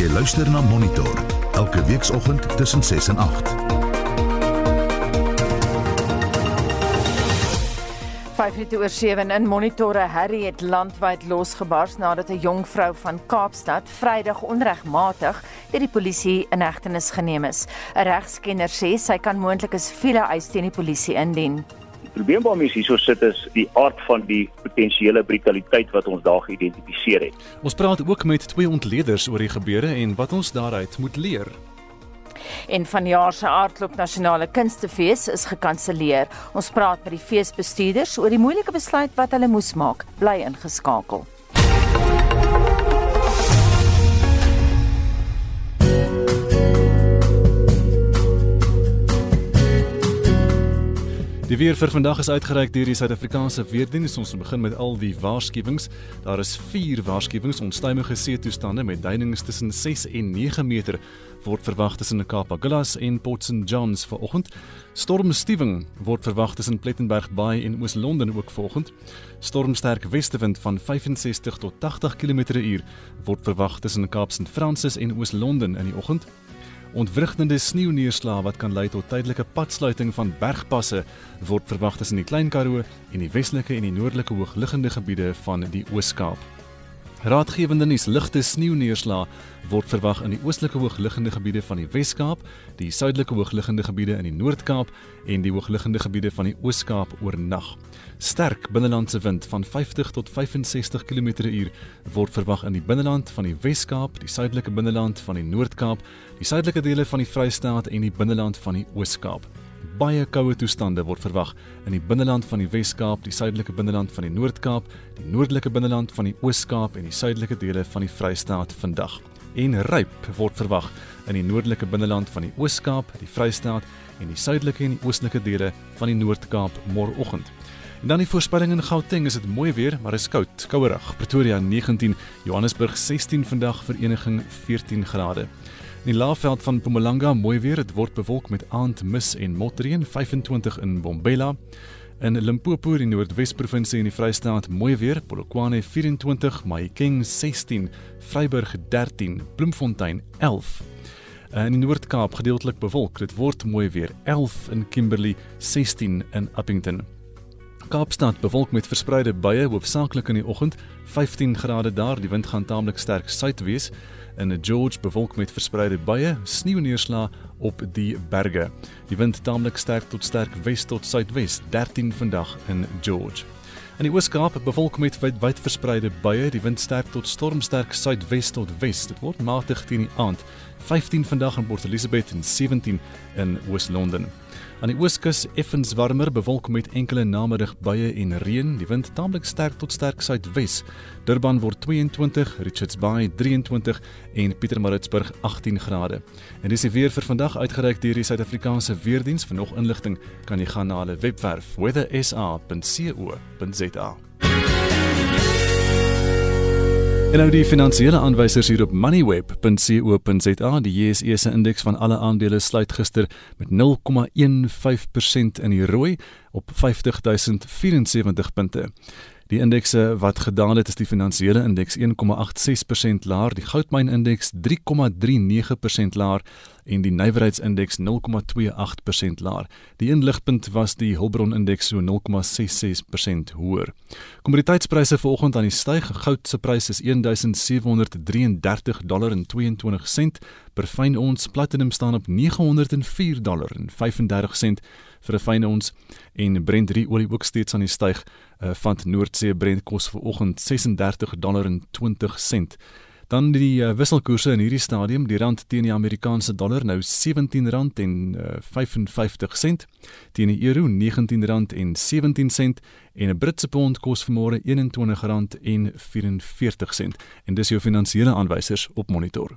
Jy luister na Monitor elke weekoggend tussen 6 en 8. 5 minute oor 7 in monitore Harry het landwyd losgebars nadat 'n jong vrou van Kaapstad Vrydag onregmatig deur die polisie in hegtenis geneem is. 'n Regskenner sê sy kan moontlik 'n siviele eis teen die polisie indien. Die probleem waarmee ons hierso sit is die aard van die potensiële brutaliteit wat ons daar geïdentifiseer het. Ons praat ook met twee ontleeders oor die gebeure en wat ons daaruit moet leer. En vanjaar se Aardklop Nasionale Kunstefees is gekanselleer. Ons praat met die feesbestuurders oor die moeilike besluit wat hulle moes maak. Bly ingeskakel. Die weer vir vandag is uitgereik deur die Suid-Afrikaanse Weerdienste. Ons begin met al die waarskuwings. Daar is 4 waarskuwings onstuimige see toestande met duinings tussen 6 en 9 meter word verwag tussen die Kaap Agulhas en Port St Johns vanoggend. Stormstewing word verwag tussen Plettenberg Bay en Oos-London ook vanoggend. Stormsterk westewind van 65 tot 80 km/h word verwag tussen Kaap St Francis en Oos-London in die oggend. Ontwrigtende sneeuneerslae wat kan lei tot tydelike padsluiting van bergpasse word verwag tussen die Klein Karoo en die westelike en die noordelike hoogliggende gebiede van die Oos-Kaap. Raadgewende nuus: ligte sneeuneerslae word verwag in die oostelike hoogliggende gebiede van die Wes-Kaap, die suidelike hoogliggende gebiede in die Noord-Kaap en die hoogliggende gebiede van die Oos-Kaap oornag. Sterk binnelandse wind van 50 tot 65 km/h word verwag in die binneland van die Wes-Kaap, die suidelike binneland van die Noord-Kaap, die suidelike dele van die Vrystaat en die binneland van die Oos-Kaap baie koue toestande word verwag in die binneland van die Wes-Kaap, die suidelike binneland van die Noord-Kaap, die noordelike binneland van die Oos-Kaap en die suidelike dele van die Vrystaat vandag. En ryp word verwag in die noordelike binneland van die Oos-Kaap, die Vrystaat en die suidelike en die oostelike dele van die Noord-Kaap môreoggend. En dan die voorspelling in Gauteng is dit mooi weer, maar is koud, kouerig. Pretoria 19, Johannesburg 16 vandag, Vereniging 14 grade. In die laafveld van Mpumalanga mooi weer, dit word bewolk met aandmis en motreën 25 in Bombela. In Limpopo in die Noordwes-provinsie en die Vrystaat mooi weer, Polokwane 24, Mahikeng 16, Vryburg 13, Bloemfontein 11. In die Noord-Kaap gedeeltelik bewolk, dit word mooi weer. 11 in Kimberley, 16 in Appington. Kaapstad bewolk met verspreide buie hoofsaaklik in die oggend, 15 grade daar, die wind gaan taamlik sterk suidwes in George bewolk met verspreide buie, sneeuneerslae op die berge. Die wind taamlik sterk tot sterk wes tot suidwes, 13 vandag in George. In die Oos-Kaap bewolk met wyd, wyd verspreide buie, die wind sterk tot stormsterk suidwes tot wes. Dit word matig teen die aand, 15 vandag in Port Elizabeth en 17 in Oos-London. Aan die ooskus effens warmer, bewolk met enkele namiddag buie en reën. Die wind taamlik sterk tot sterk suidwes. Durban word 22, Richards Bay 23 en Pietermaritzburg 18 grade. En dis die weer vir vandag uitgereik deur die Suid-Afrikaanse Weerdiens. Vir nog inligting kan jy gaan na hulle webwerf weathersa.co.za. En nou die finansiële aanwysers hier op moneyweb.co.za. Die JSE se indeks van alle aandele sluit gister met 0,15% in die rooi op 50074 punte. Die indekse wat gedaal het is die finansiële indeks 1,86% laer, die goudmyn indeks 3,39% laer en die nywerheidsindeks 0,28% laer. Die inligpunt was die Hulbron indeks so 0,66% hoër. Kommoditeitspryse vanoggend aan die styg. Goud se prys is 1733 dollar en 22 sent per fyn ons. Platinum staan op 904 dollar en 35 sent vir 'n fyn ons en Brent 3 olie ook steeds aan die styg uh, van Noordsee Brent kos vanoggend 36 dollar en 20 sent. Dan die uh, wisselkoerse in hierdie stadium, die rand teen die Amerikaanse dollar nou R17 en uh, 55 sent, teen die euro R19 en 17 sent en 'n Britse pond kos vanmôre R21 en 44 sent. En dis jou finansiële aanwysers op monitor.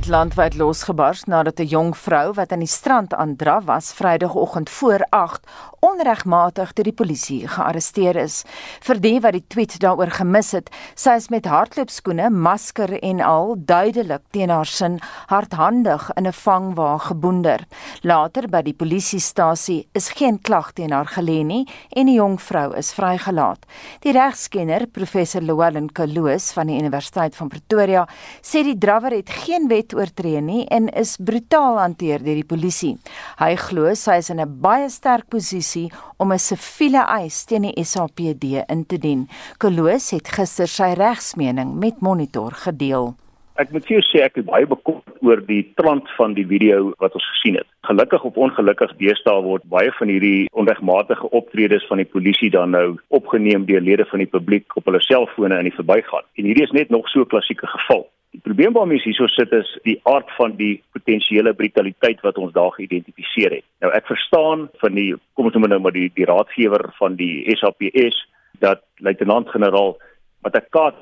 Het landwyd losgebars nadat 'n jong vrou wat aan die strand aandraf was Vrydagoggend voor 8 onregmatig deur die polisie gearresteer is. Vir die wat die tweet daaroor gemis het, sy is met hardloopskoene, masker en al duidelik teen haar sin hardhandig in 'n vangwa geboender. Later by die polisiestasie is geen klag teen haar gelê nie en die jong vrou is vrygelaat. Die regskenner, professor Llewellyn Kaloos van die Universiteit van Pretoria, sê die drawer het geen wet oortree nie en is brutaal hanteer deur die polisie. Hy glo sy is in 'n baie sterk posisie om 'n siviele eis teen die SAPD in te dien. Kaloos het gister sy regsmening met Monitor gedeel. Ek moet vir jou sê ek is baie bekommerd oor die trant van die video wat ons gesien het. Gelukkig of ongelukkig deesdae word baie van hierdie onregmatige optredes van die polisie dan nou opgeneem deur lede van die publiek op hulle selfone in die verbygaan. En hierdie is net nog so 'n klassieke geval. Die probleem waarmee ons hierso sit is die aard van die potensiële brutaliteit wat ons daar geïdentifiseer het. Nou ek verstaan van die kom ons noem nou maar die die raadgewer van die SAPS dat luitenant-generaal Matakat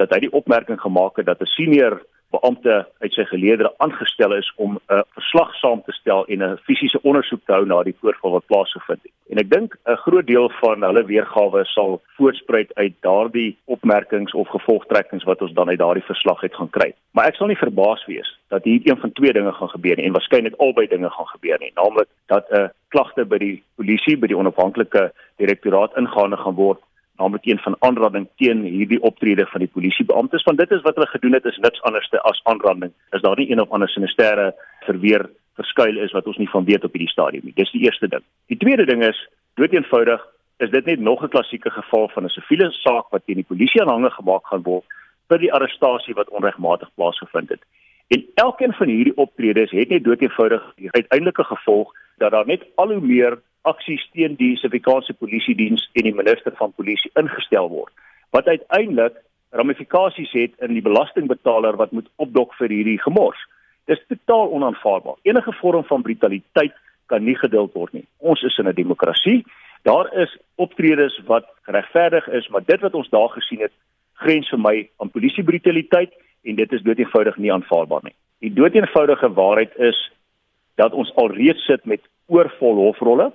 dat hy die opmerking gemaak het dat 'n senior beampte uit sy geleedere aangestel is om 'n verslag saam te stel en 'n fisiese ondersoek te hou na die voorval wat plaasgevind het. En ek dink 'n groot deel van hulle weergawe sal voortspruit uit daardie opmerkings of gevolgtrekkings wat ons dan uit daardie verslag het gaan kry. Maar ek sal nie verbaas wees dat hier een van twee dinge gaan gebeur nie en waarskynlik albei dinge gaan gebeur nie, naamlik dat 'n klagte by die polisie by die onafhanklike direktoraat ingaande gaan word naamlik een van aanranding teen hierdie optrede van die polisiebeamptes want dit is wat hulle gedoen het is niks anderste as aanranding. Is daar nie een of ander sinistere verweer verskuil is wat ons nie van weet op hierdie stadium nie. Dis die eerste ding. Die tweede ding is dood eenvoudig is dit net nog 'n klassieke geval van 'n siviele saak wat teen die polisie aanhange gemaak gaan word vir die arrestasie wat onregmatig plaasgevind het. En elkeen van hierdie optredes het net dood eenvoudig die uiteindelike gevolg dat daar net al hoe meer aksies teen die Suid-Afrikaanse Polisie Diens en die minister van Polisie ingestel word wat uiteindelik ramifikasies het in die belastingbetaler wat moet opdok vir hierdie gemors. Dis totaal onaanvaarbaar. Enige vorm van brutaliteit kan nie geduld word nie. Ons is in 'n demokrasie. Daar is optredes wat geregverdig is, maar dit wat ons daar gesien het, grens vir my aan polisiebrutaliteit en dit is doeteenvoudig nie aanvaarbaar nie. Die doeteenvoudige waarheid is dat ons alreeds sit met oorvol hofrolle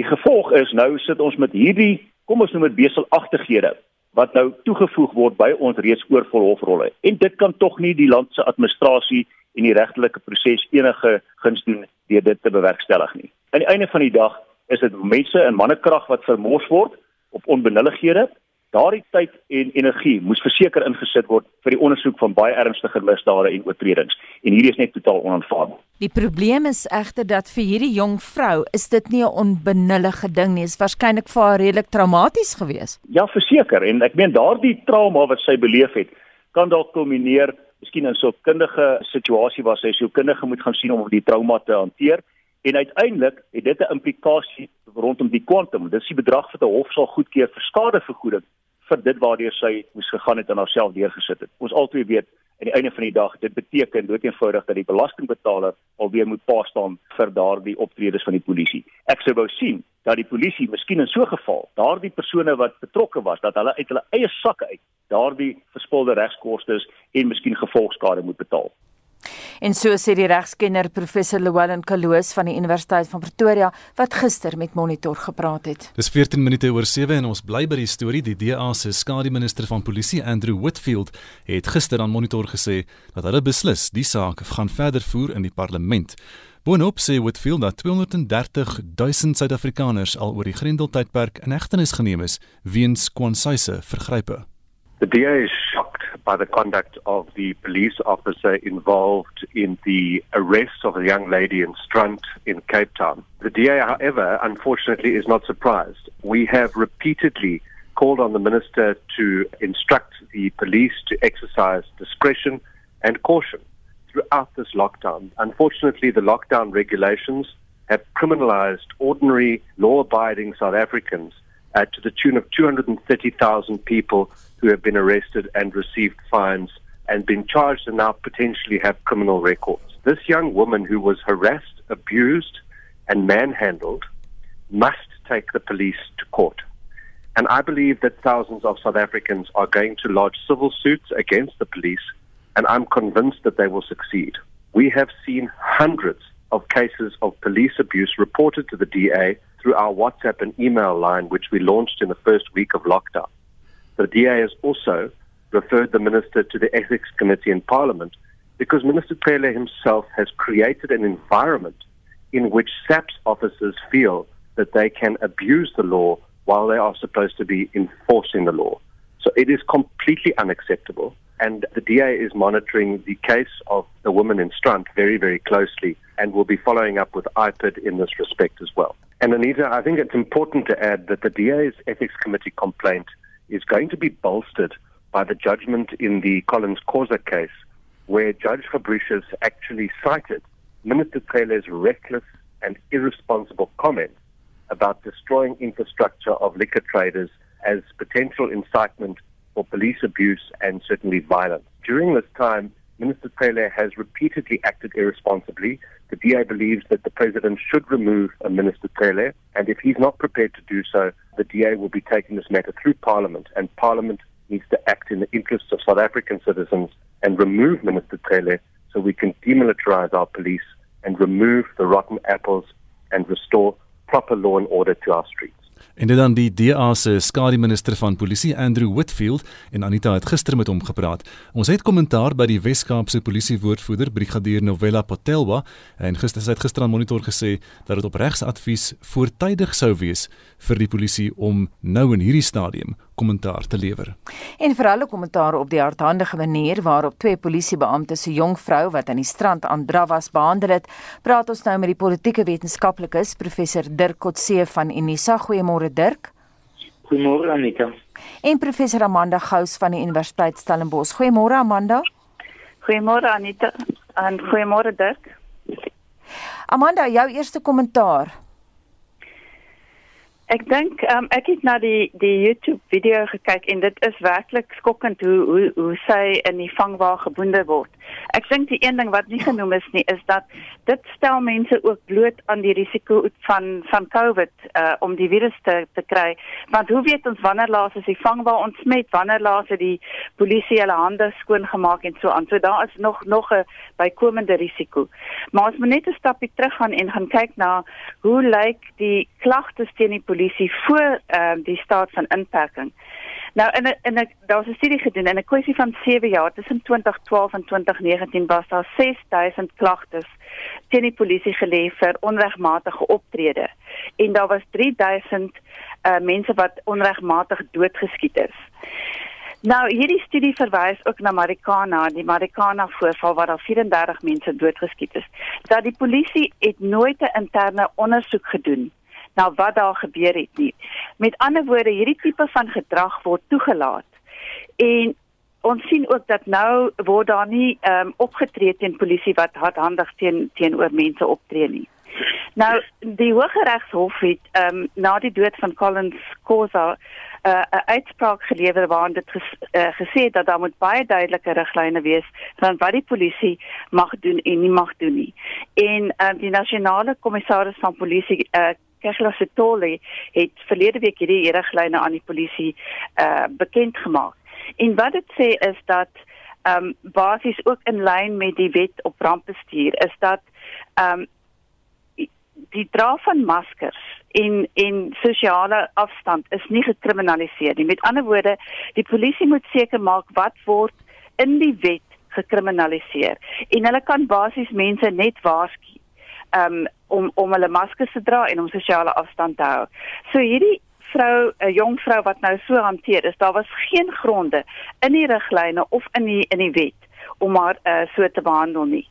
Die gevolg is nou sit ons met hierdie, kom ons noem dit beselagtighede wat nou toegevoeg word by ons reeds oorvol hofrolle. En dit kan tog nie die land se administrasie en die regtelike proses enige guns doen deur dit te bewerkstellig nie. Aan die einde van die dag is dit mense in mannekrag wat vermors word op onbenullighede Daardie tyd en energie moes verseker ingesit word vir die ondersoek van baie ernstige misdade en oortredings en hierdie is net totaal onaanvaarbaar. Die probleem is egter dat vir hierdie jong vrou is dit nie 'n onbenullige ding nie, is waarskynlik vir haar redelik traumaties geweest. Ja, verseker en ek meen daardie trauma wat sy beleef het, kan dalk kulmineer miskien in so 'n kundige situasie waar sy so kundige moet gaan sien om die trauma te hanteer. En uiteindelik het dit 'n implikasie rondom die kwantum. Dis die bedrag wat 'n hof sal goedkeur vir skadevergoeding vir dit waardeur sy moes gegaan het en haarself deurgesit het. Ons albei weet aan die einde van die dag dit beteken doeteenvoudig dat die belastingbetaler alweer moet pa staan vir daardie optredes van die polisie. Ek sou wou sien dat die polisie miskien in so 'n geval daardie persone wat betrokke was dat hulle uit hulle eie sakke uit daardie verspilde regskoste en miskien gevolgskade moet betaal. En so sê die regskenner professor Llewellyn Kaloos van die Universiteit van Pretoria wat gister met Monitor gepraat het. Dis 14 minute oor 7 en ons bly by die storie. Die DA se skademinister van polisie Andrew Whitfield het gister aan Monitor gesê dat hulle beslis die saak gaan verder voer in die parlement. Boonop sê Whitfield dat 230 000 Suid-Afrikaners al oor die Grendeltydperk in hegtenis geneem is weens kwansyse vergrype. The DA is shocked by the conduct of the police officer involved in the arrest of a young lady in Strunt in Cape Town. The DA, however, unfortunately is not surprised. We have repeatedly called on the minister to instruct the police to exercise discretion and caution throughout this lockdown. Unfortunately, the lockdown regulations have criminalized ordinary law abiding South Africans uh, to the tune of 230,000 people who have been arrested and received fines and been charged and now potentially have criminal records. This young woman who was harassed, abused, and manhandled must take the police to court. And I believe that thousands of South Africans are going to lodge civil suits against the police, and I'm convinced that they will succeed. We have seen hundreds of cases of police abuse reported to the DA through our WhatsApp and email line, which we launched in the first week of lockdown. The DA has also referred the minister to the Ethics Committee in Parliament because Minister Pele himself has created an environment in which SAPS officers feel that they can abuse the law while they are supposed to be enforcing the law. So it is completely unacceptable. And the DA is monitoring the case of the woman in Strand very, very closely and will be following up with IPID in this respect as well. And Anita, I think it's important to add that the DA's Ethics Committee complaint is going to be bolstered by the judgment in the Collins Causa case, where Judge Fabricius actually cited Minister Taylor's reckless and irresponsible comments about destroying infrastructure of liquor traders as potential incitement for police abuse and certainly violence. During this time, Minister Taylor has repeatedly acted irresponsibly. The DA believes that the president should remove a Minister Taylor, and if he's not prepared to do so, the DA will be taking this matter through Parliament, and Parliament needs to act in the interests of South African citizens and remove Minister Taylor so we can demilitarize our police and remove the rotten apples and restore proper law and order to our streets. En dit dan die DA se skademinister van polisie Andrew Whitfield en Anita het gister met hom gepraat. Ons het kommentaar by die Wes-Kaapse polisiewoordvoerder Brigadier Novella Patelwa en gister het gister aan monitor gesê dat dit op regsadvies voortydig sou wees vir die polisie om nou in hierdie stadium kommentaar te lewer. En vir alle kommentaar op die hardhandige manier waarop twee polisiebeamptes se jong vrou wat aan die strand aan Dravas behandel het, praat ons nou met die politieke wetenskaplikus professor Dirk Kotse van Unisa. Goeiemôre Dirk. Goeiemôre Anita. En professor Amanda Gous van die Universiteit Stellenbosch. Goeiemôre Amanda. Goeiemôre Anita en goeiemôre Dirk. Amanda, jou eerste kommentaar. Ek dink um, ek het na die die YouTube video gekyk en dit is werklik skokkend hoe hoe hoe sy in die vangwa geboende word. Ek dink die een ding wat nie genoem is nie is dat dit stel mense ook bloot aan die risiko van van COVID uh om die virus te te kry. Want hoe weet ons wanneer laas is die vangwa ontsmet, wanneer laas het die polisie hulle hande skoon gemaak en so aan. So daar is nog nog 'n bykomende risiko. Maar as ons net 'n stapie terug gaan en gaan kyk na hoe lyk die klagtes teen die polisie voor ehm uh, die staat van inperking. Nou in 'n in 'n daar's 'n studie gedoen in 'n kwessie van 7 jaar tussen 2012 en 2019 was daar 6000 klagtes teen die polisie gelê vir onregmatige optrede en daar was 3000 uh, mense wat onregmatig doodgeskiet is. Nou hierdie studie verwys ook na Marikana, die Marikana voorval waar daar 34 mense doodgeskiet is. Dat die polisie het nooit 'n interne ondersoek gedoen na wat daar gebeur het nie. Met ander woorde, hierdie tipe van gedrag word toegelaat. En ons sien ook dat nou word daar nie ehm um, opgetree teen polisie wat hardhandig teen teenoor mense optree nie. Nou die Hooggeregshof het ehm um, na die dood van Collins Causa uh, 'n uitspraak gelewer waarin dit ges, uh, gesê het dat daar moet baie duidelike riglyne wees van wat die polisie mag doen en nie mag doen nie. En uh, die nasionale kommissaris van polisie uh, Kegla Setoli het verlede week hierdie riglyne aan die polisie uh bekend gemaak. En wat dit sê is dat um basies ook in lyn met die wet op rampbestuur is dat um die dra van maskers en en sosiale afstand is nie gekriminaliseer nie. Met ander woorde, die polisie moet seker maak wat word in die wet gekriminaliseer en hulle kan basies mense net waarsku um om om hulle maskers te dra en om sosiale afstand te hou. So hierdie vrou, 'n jong vrou wat nou so hanteer is, daar was geen gronde in die riglyne of in die in die wet om haar uh, so te behandel nie.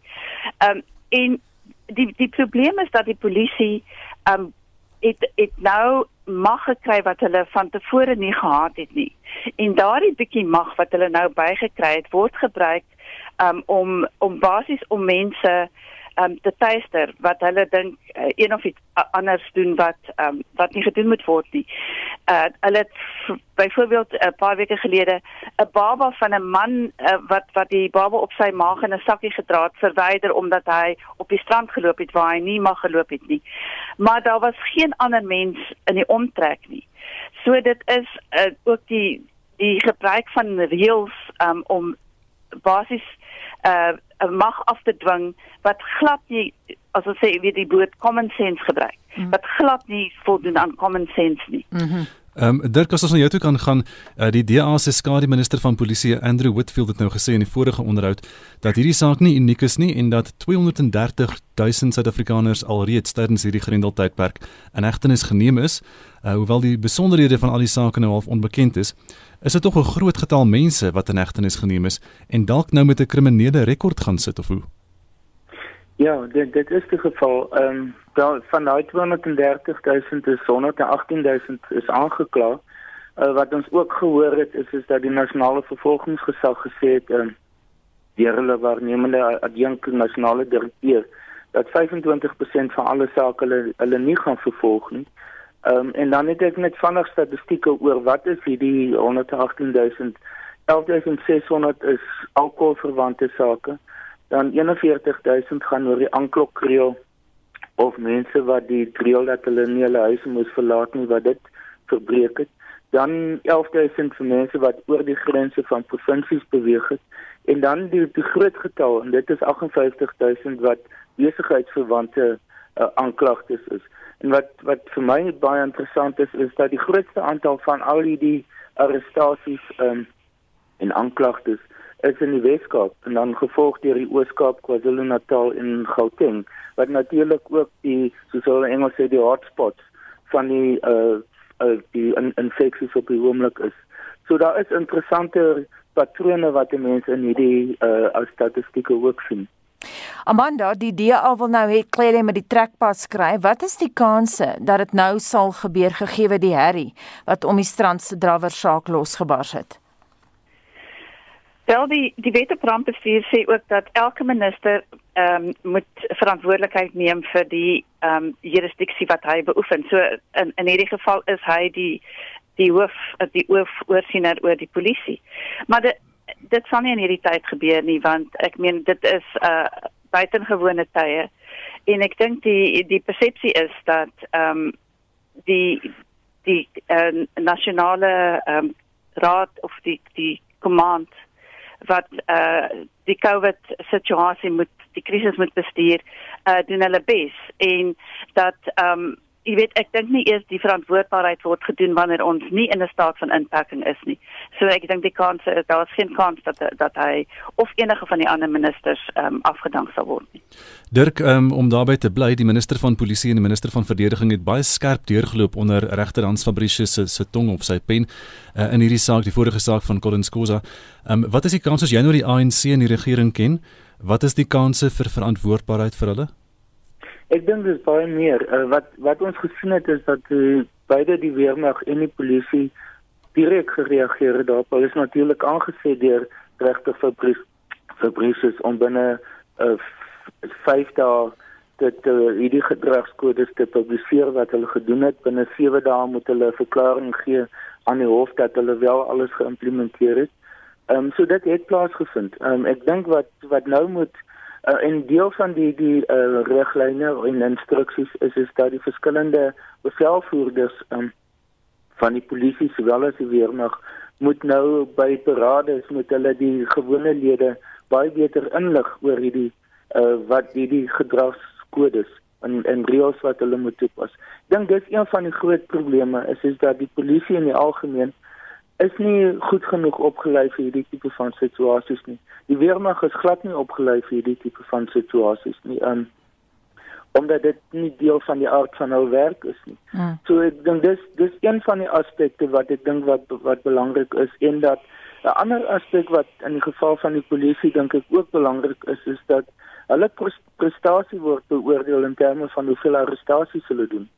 Um en die die probleem is dat die polisie um het het nou mag gekry wat hulle van tevore nie gehad het nie. En daardie bietjie mag wat hulle nou bygekry het, word gebruik um om om basies om mense um te tuister wat hulle dink uh, een of iets anders doen wat um wat nie gedoen moet word nie. Uh hulle het byvoorbeeld 'n paar weke gelede 'n baba van 'n man uh, wat wat die baba op sy maag in 'n sakkie gedra het verwyder omdat hy op die strand geloop het waar hy nie mag geloop het nie. Maar daar was geen ander mens in die omtrek nie. So dit is uh, ook die die gebruik van reëls um om basies uh 'n mag af te dwing wat glad nie as ons sê weet die woord common sense gebruik. Mm. Wat glad nie voldoen aan common sense nie. Mm Ehm um, Dirk as ons na jou toe kan gaan, uh, die DA se skadu minister van polisie Andrew Whitfield het nou gesê in die vorige onderhoud dat hierdie saak nie uniek is nie en dat 230 000 Suid-Afrikaners alreeds tydens hierdie grendeltydperk in hegtenis geneem is. Uh, hoewel die besonderhede van al die sake nou half onbekend is, is dit tog 'n groot getal mense wat in hegtenis geneem is en dalk nou met 'n kriminele rekord gaan sit of hoe. Ja, dit dit is die geval. Ehm um, daar van daai 230.000 is 118.000 is aangekla. Uh, wat ons ook gehoor het is is dat die nasionale vervolgingsgesag gesê het ehm um, deur hulle waarnemende adjunk nasionale direkteur dat 25% van alle sake hulle hulle nie gaan vervolg nie. Ehm um, en dan het ek net vinnig statistieke oor wat is hierdie 118.000 11600 is alkoholverwante sake dan 41000 gaan oor die aanklokreël of mense wat die reël dat hulle nie hulle huis moes verlaat nie wat dit verbreek het. Dan 11000 vir mense wat oor die grense van provinsies beweeg het. En dan die, die groot getal en dit is 58000 wat besigheidsverwante uh, aanklagtes is. En wat wat vir my baie interessant is is dat die grootste aantal van al die arrestasies um, en aanklagtes is in die Weskaap en dan gevolg deur die Oos-Kaap, KwaZulu-Natal en Gauteng wat natuurlik ook die soos hulle Engels sê die hotspots van die uh, uh die infeksies op die oomblik is. So daar is interessante patrone wat die mense in hierdie uh statistieke ook sien. Amanda, die DA wil nou hê Claire met die trekpas skryf. Wat is die kanse dat dit nou sal gebeur gegee die herrie wat om die strand se drawer saak losgebars het? Wel die die wet op rampbestuur sê ook dat elke minister ehm um, moet verantwoordelikheid neem vir die ehm um, jurisdiksie wat hy beoefen. So in in hierdie geval is hy die die hoof die hoof oorsiener oor die polisie. Maar dit dit sal nie in hierdie tyd gebeur nie want ek meen dit is 'n uh, buitengewone tye en ek dink die die persepsie is dat ehm um, die die uh, nasionale ehm um, raad of die die command wat uh die COVID situasie moet die krisis moet bestuur uh doen hulle bes. En dat um jy weet ek dink nie eers die verantwoordbaarheid word gedoen wanneer ons nie in 'n staat van inperking is nie. So ek dink die kans is daar is geen kans dat dat hy of enige van die ander ministers um, afgedank sal word nie. Dirk um, om daarbey te bly, die minister van polisie en die minister van verdediging het baie skerp deurgeloop onder regter Hans Fabricius se se tong of sy pen uh, in hierdie saak, die vorige saak van Collins Khoza. Um, wat is die kans as jy nou die ANC en die regering ken? Wat is die kanse vir verantwoordbaarheid vir hulle? Ek dink dis baie meer. Uh, wat wat ons gesien het is dat uh, beide die weermag en die polisie direk gereageer het daarop. Hulle is natuurlik aangesê deur regter vir Fabrices om binne 'n uh, 5 dae dit uh, hierdie gedragskodes te publiseer wat hulle gedoen het. Binne 7 dae moet hulle 'n verklaring gee aan die hof dat hulle wel alles geïmplementeer het. Ehm um, so dit het plaasgevind. Ehm um, ek dink wat wat nou moet Uh, en deel van die die uh, riglyne en instruksies is is dat die verskillende bevelvoerders um, van die polisie sowel as die weermag moet nou by parades met hulle die gewone lede baie beter inlig oor hierdie uh, wat hierdie gedragskodes en en reëls wat hulle moet toepas. Ek dink dis een van die groot probleme is is dat die polisie in die algemeen is nie goed genoeg opgelei vir hierdie tipe van situasies nie. Die weermag is glad nie opgelei vir hierdie tipe van situasies nie. Um omdat dit nie deel van die aard van hul werk is nie. Hmm. So ek dink dis dis een van die aspekte wat ek dink wat wat belangrik is en dat 'n ander aspek wat in die geval van die polisie dink ek ook belangrik is is dat hulle prestasie word beoordeel in terme van hoeveel arrestasies hulle doen.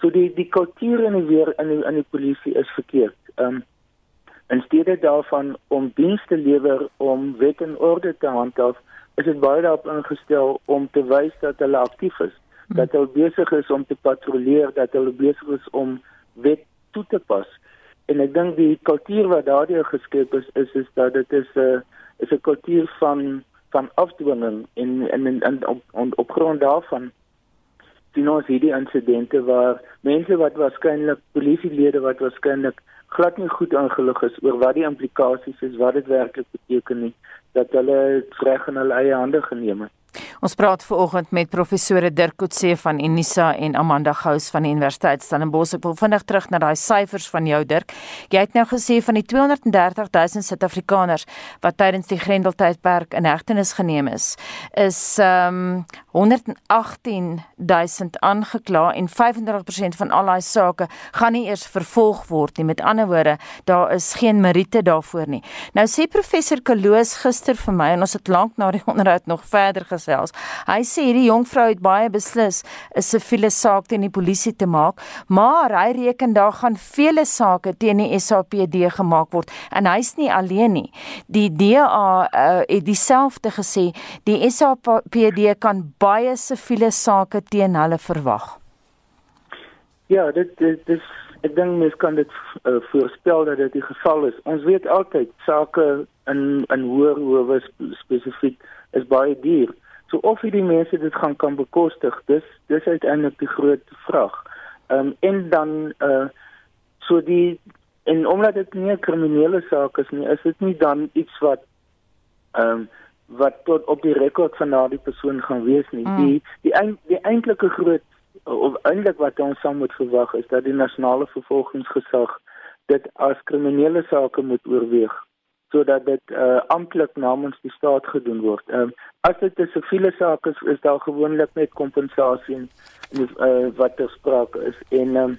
So die die kultuur in die weer in die in die polisie is verkeerd. Um In steede daarvan om diens te lewer om wet en orde te handhaaf, is dit baie daarop ingestel om te wys dat hulle aktief is, dat hulle besig is om te patrolleer, dat hulle besig is om wet toe te pas. En ek dink die kultuur wat daardie geskep is, is is dat dit is 'n is 'n kultuur van van afdwinging en en en, en op, op op grond daarvan sien ons hierdie insidente waar mense wat waarskynlik polisielede wat waarskynlik glad nie goed ingelig is oor wat die implikasies is, wat dit werklik beteken nie, dat hulle reg in hulle eie hande geneem het. Ons praat veraloggend met professore Dirk Coetzee van Unisa en Amanda Gous van die Universiteit Stellenbosch. Ek wil vinnig terug na daai syfers van jou Dirk. Jy het nou gesê van die 230 000 Suid-Afrikaners wat tydens die Grendeltydperk in hegtenis geneem is, is ehm um, 118 000 aangekla en 35% van al daai sake gaan nie eers vervolg word nie. Met ander woorde, daar is geen meriete daarvoor nie. Nou sê professor Kaloos gister vir my en ons het lank na die onderhoud nog verder ges gesels. Hy sê hierdie jong vrou het baie beslis 'n siviele saak teen die polisie te maak, maar hy reken daar gaan vele sake teen die SAPD gemaak word en hy's nie alleen nie. Die DA uh, het dieselfde gesê, die SAPD kan baie siviele sake teen hulle verwag. Ja, dit dit dis ek dink mens kan dit uh, voorspel dat dit die geval is. Ons weet altyd sake in in hoër howe spesifiek is baie duur. So of hierdie mense dit gaan kan bekostig, dis dis uiteindelik die groot vraag. Ehm um, en dan uh so die en omdat dit nie 'n kriminele saak is nie, is dit nie dan iets wat ehm um, wat tot op die rekord van daardie persoon gaan wees nie. Mm. Die die die eintlike groot of eintlik wat ons sou moet verwag is dat die nasionale vervolgingsgesag dit as kriminele sake moet oorweeg sodat dit uh, amptelik namens die staat gedoen word. Ehm um, as dit 'n siviele saak is, is daar gewoonlik net kompensasie en uh, wat ter sprake is en ehm um,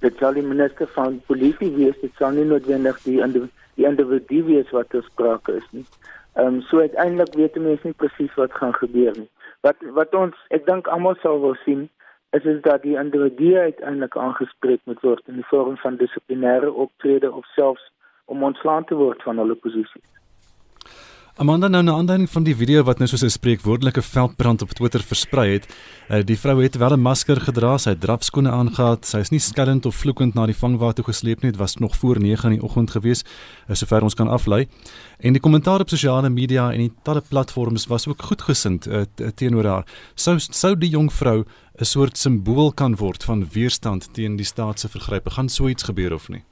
dit sal die minister van polisie wees, dit sal nie noodwendig die die individu wees wat ter sprake is nie. Ehm um, so uiteindelik weet mense nie presies wat gaan gebeur nie. Wat wat ons ek dink almal sal wil sien is is dat die individu uiteindelik aangespreek moet word in die vorm van dissiplinêre optrede of selfs om ontslaan te word van hulle posisies. Amanda nou 'n aanduiding van die video wat nou soos 'n spreekwoordelike veldbrand op Twitter versprei het. Uh, die vrou het wel 'n masker gedra, sy het drafskoene aangetree, sy is nie skellend of vloekend na die vangwa toe gesleep nie, dit was nog voor 9 in die oggend gewees, uh, sover ons kan aflei. En die kommentaar op sosiale media en die talle platforms was ook goedgesind uh, teenoor haar. Sou sou die jong vrou 'n soort simbool kan word van weerstand teen die staat se vergrype. Gaan so iets gebeur of nie?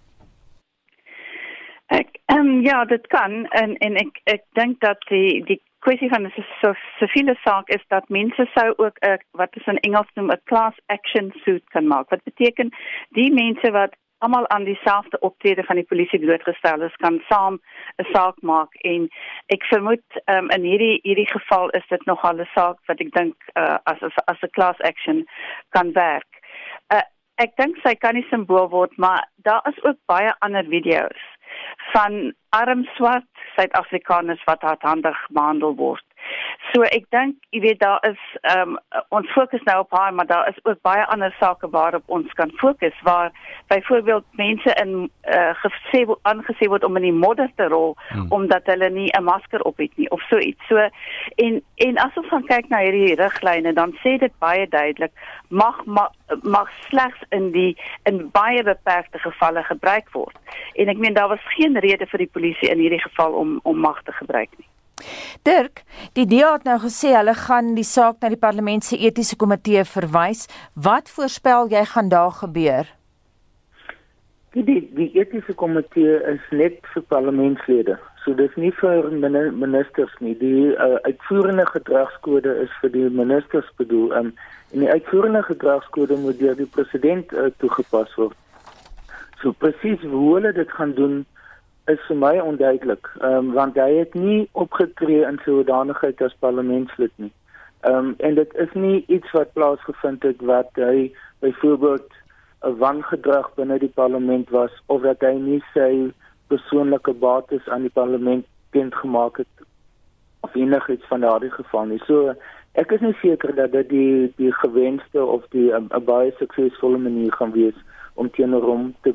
Ehm um, ja, dit kan en en ek ek dink dat die die kwessie van 'n so siviele saak is dat mense sou ook 'n wat is in Engels noem 'n class action suit kan maak. Wat beteken die mense wat almal aan dieselfde optrede van die polisie blootgestel is kan saam 'n saak maak en ek vermoed um, in hierdie hierdie geval is dit nog al 'n saak wat ek dink uh, as as as 'n class action kan werk. Uh, ek dink sy kan nie simbool word maar daar is ook baie ander video's van arm swart Suid-Afrikaners wat hardhandig behandel word. So ek dink, jy weet daar is ehm um, ons fokus nou op haar, maar daar is ook baie ander sake waarop ons kan fokus waar byvoorbeeld mense in uh, gesê aangesê word om in die modder te rol hmm. omdat hulle nie 'n masker op het nie of so iets. So en en as ons gaan kyk na hierdie riglyne, dan sê dit baie duidelik mag mag, mag slegs in die in baie beperkte gevalle gebruik word. En ek meen daar was geen rede vir die polisie in hierdie geval om om mag te gebruik nie. Dirk, die DA het nou gesê hulle gaan die saak na die parlement se etiese komitee verwys. Wat voorspel jy gaan daar gebeur? Die die, die etiese komitee is net vir parlementslede. So dis nie vir ministers nie. Die uh, uitvoerende gedragskode is vir die ministers bedoel um, en die uitvoerende gedragskode moet deur die president uh, toegepas word. So presies hoe hulle dit gaan doen is vir my onduidelik, um, want hy het nie opgetree in sy hoedanigheid as parlementslid nie. Ehm um, en dit is nie iets wat plaasgevind het wat hy byvoorbeeld 'n wangedrag binne die parlement was of dat hy nie sy persoonlike bates aan die parlement bekend gemaak het of enigiets van daardie geval nie. So ek is nie seker dat dit die die gewenste of die 'n baie suksesvolle manier gaan wees om teenoor hom te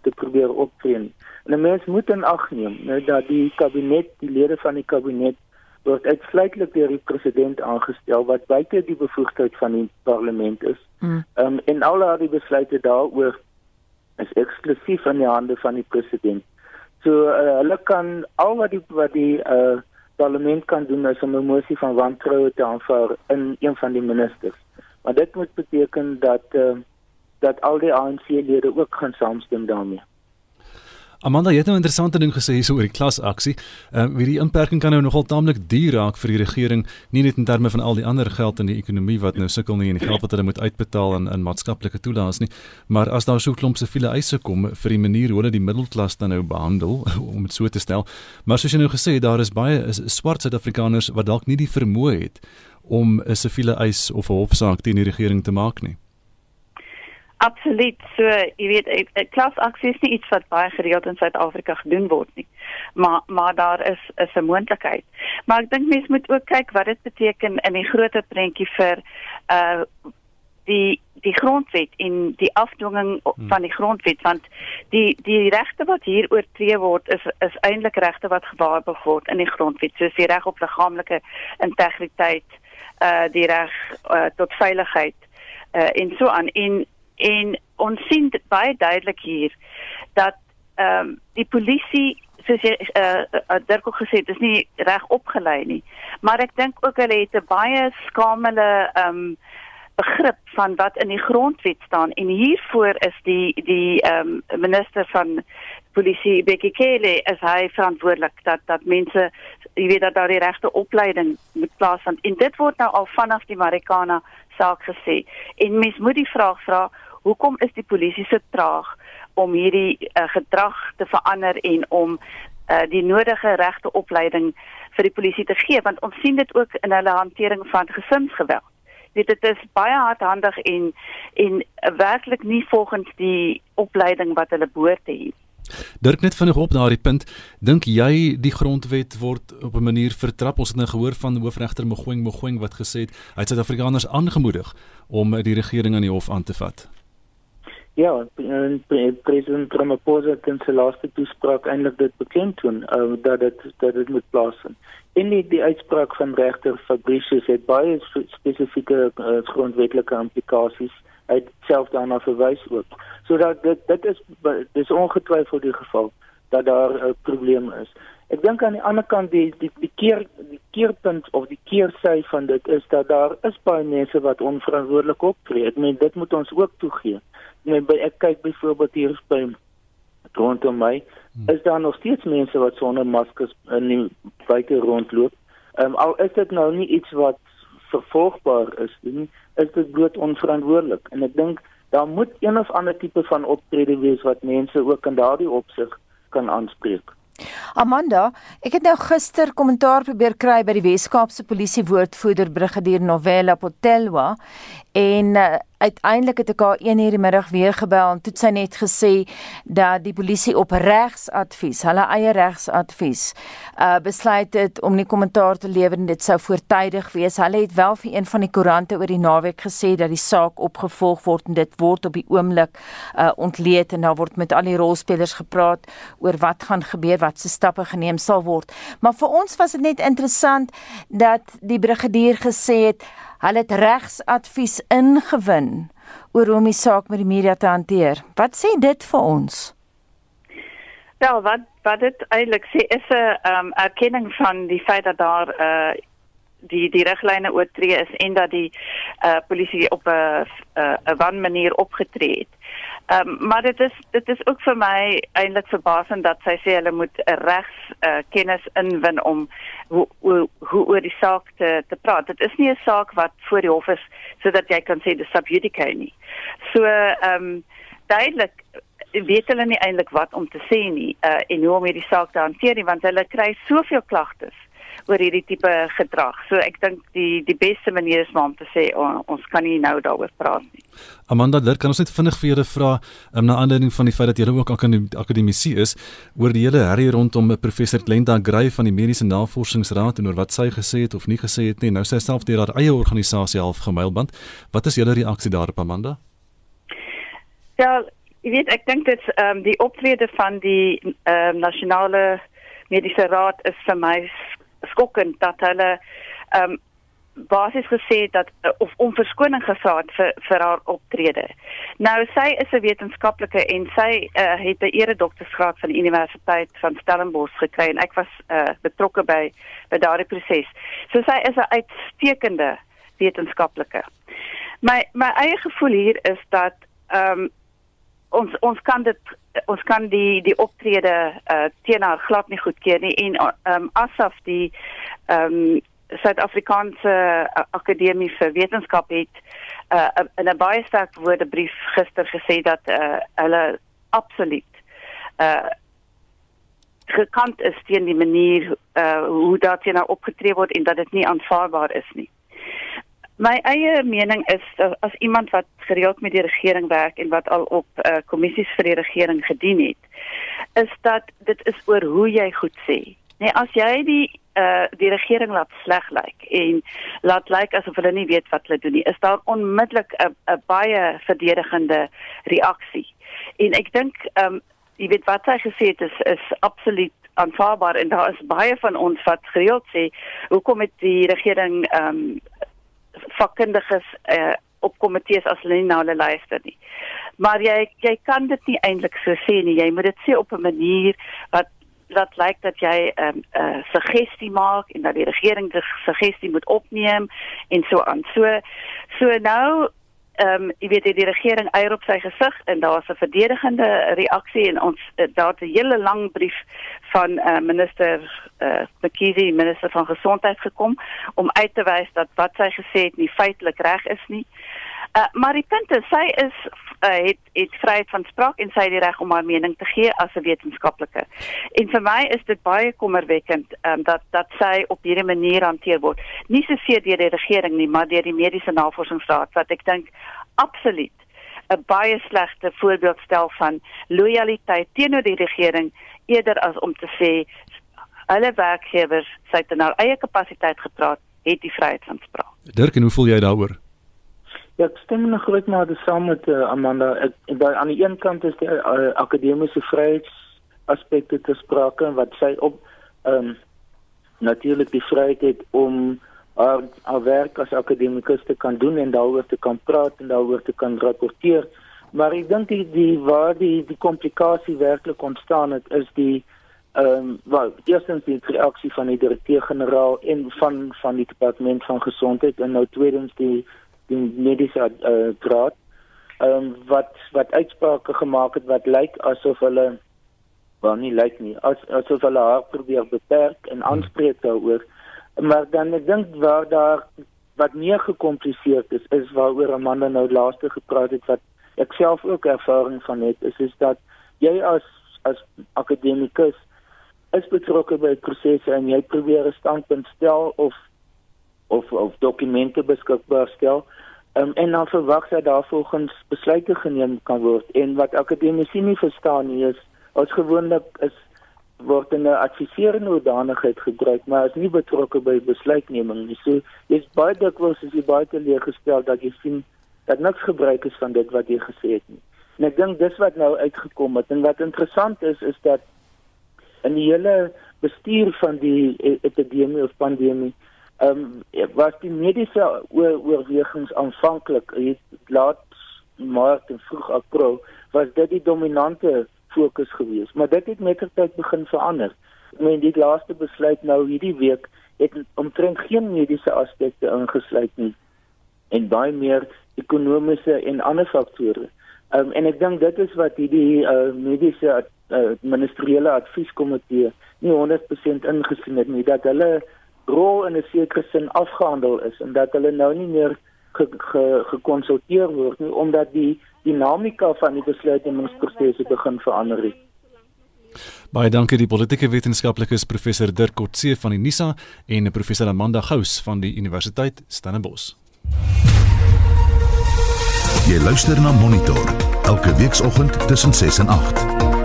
te probeer optree nie. En 'n mens moet in ag neem nou dat die kabinet, die lede van die kabinet word uitsluitlik deur die president aangestel wat buite die bevoegdheid van die parlement is. Mm. Um, en al die besluite daaroor is eksklusief in die hande van die president. So uh, hulle kan al wat die wat die uh, parlement kan doen is om 'n mosie van wantroue te aanvaar in een van die ministers. Maar dit moet beteken dat uh, dat al die ANC-lede ook gaan saamstem daarmee. Amanda, jy het nou 'n interessante ding gesê hier oor die klasaksie. Ehm uh, wie die inperking kan nou nogal taamlik duur raak vir die regering, nie net in terme van al die ander geld in die ekonomie wat nou sukkel nie en die geld wat hulle moet uitbetaal aan in maatskaplike toelaas nie, maar as daar so klomp se vele eise kom vir die manier hoe hulle die middelklas dan nou behandel om dit so te stel. Maar soos jy nou gesê het, daar is baie swart Suid-Afrikaners wat dalk nie die vermoë het om 'n siviele eis of 'n hofsaak teen die regering te maak nie. Absoluut. So, jy weet, 'n klasaksie is nie iets wat baie gereeld in Suid-Afrika gedoen word nie. Maar maar daar is is 'n moontlikheid. Maar ek dink mense moet ook kyk wat dit beteken in die groter prentjie vir uh die die grondwet en die afdwinging hmm. van die grondwet want die die regte wat hier oortree word is is eintlik regte wat gewaarborg word in die grondwet soos die reg op liggaamlike integriteit uh die reg uh, tot veiligheid uh en so aan en en ons sien baie duidelik hier dat ehm um, die polisie soos jy uh, uh Dirk ook gesê het is nie reg opgelei nie. Maar ek dink ook hulle het 'n baie skamele ehm um, begrip van wat in die grondwet staan. En hiervoor is die die ehm um, minister van polisie Bekkie Cele is hy verantwoordelik dat dat mense jy weet dat daar die regte opleiding moet plaasvind. En dit word nou al vanaf die Marikana saak gesê. En mens moet die vraag vra hoekom is die polisie so traag om hierdie uh, gedrag te verander en om uh, die nodige regte opleiding vir die polisie te gee want ons sien dit ook in hulle hantering van gesinsgeweld. Dit dit is baie hardhandig en en werklik nie volgens die opleiding wat hulle behoort te hê. Dirk net vinnig op daardie punt, dink jy die grondwet word op 'n manier vertrap? Ons het nou gehoor van hoofregter Mogoeng Mogoeng wat gesê het hy het Suid-Afrikaners aangemoedig om die regering aan die hof aan te vat. Ja, en president Ramaphosa het in sy laaste toespraak eintlik dit bekend doen uh, dat dit dat dit moet plaasvind. En die, die uitspraak van regter Fabricius het baie spesifieke uh, grondwetlike implikasies. Het self daarna verwys ook. Sodat dit dit is dis ongetwyfeld die geval dat daar 'n uh, probleem is. Ek dink aan die ander kant die die die keer die keerpunt of die keersy van dit is dat daar is baie mense wat onverantwoordelik optree. Ek meen dit moet ons ook toegee nee, by ek kyk byvoorbeeld hier by rondom my hmm. is daar nog steeds mense wat sonder maskers in die buite rondloop. Ehm um, al is dit nou nie iets wat vervolgbaar is nie, is dit bloot onverantwoordelik en ek dink daar moet een of ander tipe van optrede wees wat mense ook in daardie opsig kan aanspreek. Amanda, ek het nou gister kommentaar probeer kry by die Wes-Kaapse Polisie woordvoerder Brigadier Novella Potelwa en uh, uiteindelik het ek haar 1 uur die middag weer gebel en toe sy net gesê dat die polisie op regsadvies, hulle eie regsadvies, uh besluit het om nie kommentaar te lewer en dit sou voortydig wees. Hulle het wel vir een van die koerante oor die naweek gesê dat die saak opgevolg word en dit word op die oomblik uh ontleed en daar word met al die rolspelers gepraat oor wat gaan gebeur, wat se stappe geneem sal word. Maar vir ons was dit net interessant dat die brigadier gesê het Hulle het regsadvies ingewin oor hoe om die saak met die media te hanteer. Wat sê dit vir ons? Wel, wat wat dit eintlik sê is 'n um, erkenning van die feit dat daar uh die die riglyne oortree is en dat die uh polisie op 'n 'n wan manier opgetree het. Ehm um, maar dit is dit is ook vir my eintlik verbasend dat sy sê hulle moet 'n regs uh, kennis inwin om hoe hoe hoe oor die saak te te praat. Dit is nie 'n saak wat voor die hof is sodat jy kan sê dis sub judice nie. So ehm um, duidelik weet hulle nie eintlik wat om te sê nie uh, en hoe om hierdie saak te hanteer nie want hulle kry soveel klagtes oor hierdie tipe gedrag. So ek dink die die beste manier is om te sê oh, ons kan nie nou daaroor praat nie. Amanda, dit kan ons net vinnig vir julle vra um, na aanleiding van die feit dat julle ook akademisie is oor die hele herrie rondom professor Glenda Gray van die Mediese Navorsingsraad en oor wat sy gesê het of nie gesê het nie. Nou sy self deur haar eie organisasie half gemailband. Wat is julle reaksie daarop Amanda? Ja, ek weet ek dink dit ehm um, die optrede van die ehm um, nasionale mediese raad is vir my skokkend dat hulle ehm um, basies gesê dat of om verskoning gevra het vir vir haar optrede. Nou sy is 'n wetenskaplike en sy uh, het 'n eredoktorsgraad van die Universiteit van Stellenbosch gekry en ek was uh, betrokke by by daardie proses. So sy is 'n uitstekende wetenskaplike. My my eie gevoel hier is dat ehm um, ons ons kan dit ons kan die die optrede uh, teen haar glad nie goedkeur nie en ehm um, asof die ehm um, Suid-Afrikaanse uh, Akademie vir Wetenskap het uh, in 'n baie sterk woordebrief gister gesê dat uh, hulle absoluut uh gekant is teen die manier uh hoe hier nou opgetree word en dat dit nie aanvaarbaar is nie. My eie mening is as iemand wat gereeld met die regering werk en wat al op uh, kommissies vir die regering gedien het, is dat dit is oor hoe jy goed sê. Nee, as jy die uh die regering laat sleg lyk en laat lyk asof hulle nie weet wat hulle doen nie, is daar onmiddellik 'n 'n baie verdedigende reaksie. En ek dink um jy weet wat hy gesê het is is absoluut aanvaarbaar en daar is baie van ons wat gereeld sê hoekom het die regering ehm um, vakkundiges uh, op komitees as hulle nie na hulle luister nie. Maar jy jy kan dit nie eintlik so sê nie. Jy moet dit sê op 'n manier wat dat lyk dat jy 'n um, uh, suggestie maak en dat die regering die suggestie moet opneem en so aan. So so nou ehm um, jy weet die regering eier op sy gesig en daar's 'n verdedigende reaksie en ons uh, daar 'n hele lang brief van uh, minister eh uh, McKeesie minister van gesondheid gekom om uit te wys dat wat sy gesê het nie feitelik reg is nie. Uh, maar die punt is sy is uh, het het vryheid van spraak en sy het die reg om haar mening te gee as 'n wetenskaplike. En vir my is dit baie kommerwekkend um, dat dat sy op hierdie manier hanteer word. Nie soseer deur die regering nie, maar deur die mediese navorsingsraad wat ek dink absoluut 'n baie slegte voorbeeld stel van lojaliteit teenoor die regering eerder as om te sê alle werkgewers sy het in haar eie kapasiteit gepraat, het die vryheid van spraak. Dirk, en hoe voel jy daaroor? Ja, ek stem nog groot dis saam met uh, Amanda. Ek by aan die een kant is die uh, akademiese vryheids aspekte te sprake wat sy op ehm um, natuurlik die vryheid het om haar, haar werk as akademikus te kan doen en daaroor te kan praat en daaroor te kan rapporteer. Maar ek dink die, die waar die die komplikasie werklik ontstaan het is die ehm um, wel eerstens die reaksie van die direkteur-generaal en van van die departement van gesondheid en nou tweedens die die mediese uh, raad ehm um, wat wat uitsprake gemaak het wat lyk asof hulle wel nie lyk nie as asof hulle haar probeer beperk en aanspreek daaroor. Maar dan ek dink waar daar wat meer gekompliseer is is waaroor Amanda nou laaste gepraat het wat ek self ook ervaring van het is is dat jy as as akademikus is betrokke by prosesse en jy probeer 'n standpunt stel of of of dokumente beskikbaar stel. Um, en dan verwag jy daar volgens besluite geneem kan word. En wat akademici nie verstaan nie is as gewoonlik is word 'n adviserende oordanigheid gebruik maar is nie betrokke by besluitneming nie. So jy's baie dikwels as jy baie teleeggestel dat jy sien dat niks gebruik is van dit wat jy gesê het nie. En ek dink dis wat nou uitgekom het. En wat interessant is is dat in die hele bestuur van die e-, epidemie of pandemie ehm um, was die mediese oor, oorwegings aanvanklik laat maart en vroeg april was dit die dominante fokus geweest. Maar dit het met tyd begin verander. Ek meen die laaste besluit nou hierdie week het omtrent geen mediese aspekte ingesluit nie. En baie meer ekonomiese en ander faktore. Um, en ek dink dit is wat hierdie uh, mediese uh, ministeriële advieskomitee nie 100% ingesien het nie dat hulle rol in 'n sekere sin afgehandel is en dat hulle nou nie meer gekonsulteer ge, ge word nie omdat die dinamika van die besluitnemingsproses begin verander het. Baie dankie die politieke wetenskaplikes professor Dirk Kotse van die NISA en professor Amanda Gous van die Universiteit Stellenbosch. Jy luister na Monitor elke weekoggend tussen 6 en 8.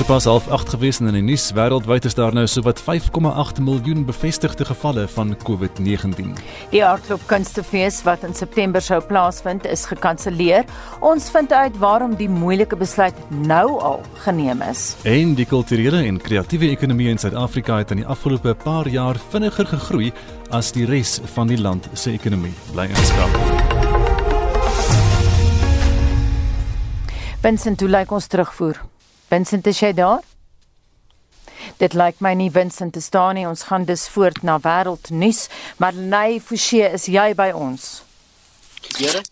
Sopas half 8 gewees in die nuus wêreldwyd is daar nou sowat 5,8 miljoen bevestigde gevalle van COVID-19. Die hardloop kunstefees wat in September sou plaasvind is gekanselleer. Ons vind uit waarom die moeilike besluit nou al geneem is. En die kulturele en kreatiewe ekonomie in Suid-Afrika het in die afgelope paar jaar vinniger gegroei as die res van die land se ekonomie. Bly inskakel. Vincent, hoe lyk ons terugvoer? Vincent, is jy daar? Dit lyk my nie Vincent te staan nie. Ons gaan dus voort na wêreldnuus. Marley Forsie, is jy by ons?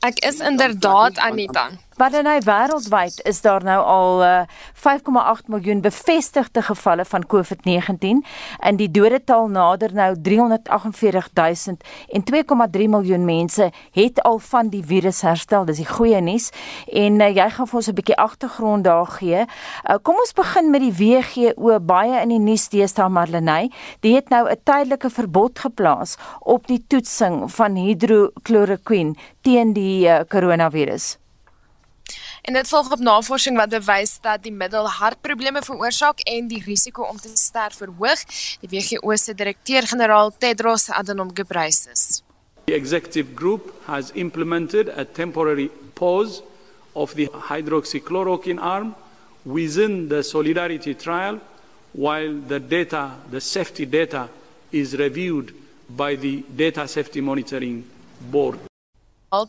Ek is inderdaad Anita. Maar dan hy wêreldwyd is daar nou al uh, 5,8 miljoen bevestigde gevalle van COVID-19 en die dodetal nader nou 348 000 en 2,3 miljoen mense het al van die virus herstel. Dis die goeie nuus. En uh, jy gaan vir ons 'n bietjie agtergrond daar gee. Uh, kom ons begin met die WHO baie in die nuus deesdae Marlenae. Die het nou 'n tydelike verbod geplaas op die toetsing van hidrokloroquine teen die uh, koronavirus. En dit volg op navorsing wat bewys dat die middel hartprobleme veroorsaak en die risiko om te sterf verhoog. Die WHO se direkteur-generaal Tedros Adhanom Ghebreyesus. The executive group has implemented a temporary pause of the hydroxychloroquine arm within the solidarity trial while the data, the safety data is reviewed by the data safety monitoring board.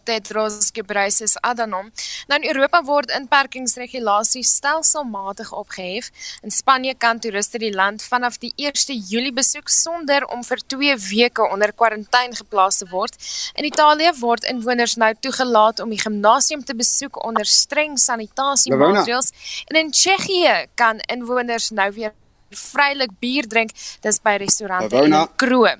Tedros Ghebreyesus Adhanom. Nou in Europa word inperkingsregulasies stelselmatig opgehef. In Spanje kan toeriste die land vanaf die 1 Julie besoek sonder om vir 2 weke onder kwarantyne geplaas te word. In Italië word inwoners nou toegelaat om die gimnasium te besoek onder streng sanitasiemaatreëls. En in Tsjechië kan inwoners nou weer vrylik bier drink dis by restaurante en kroë.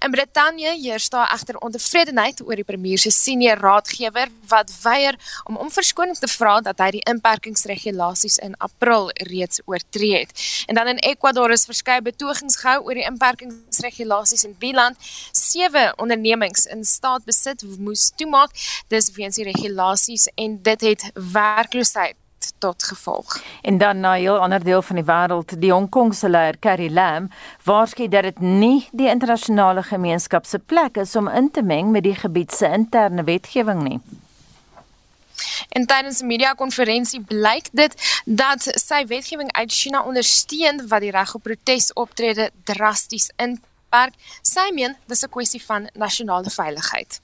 In Brittanje heers daar egter ontevredenheid oor die premier se senior raadgewer wat weier om om verskoning te vra dat hy die inperkingsregulasies in April reeds oortree het. En dan in Ecuador is verskeie betogings gehou oor die inperkingsregulasies in Biland. Sewe ondernemings in staat besit moes toemaak dis weens die regulasies en dit het werkloosheid tot gevolg. En dan na 'n heel ander deel van die wêreld, die Hong Kong se leier Carrie Lam waarsku dat dit nie die internasionale gemeenskap se plek is om in te meng met die gebied se interne wetgewing nie. En tydens 'n media-konferensie blyk dit dat sy wetgewing uit China ondersteun wat die reg op protesoptrede drasties inperk. Sy meen dis 'n kwessie van nasionale veiligheid.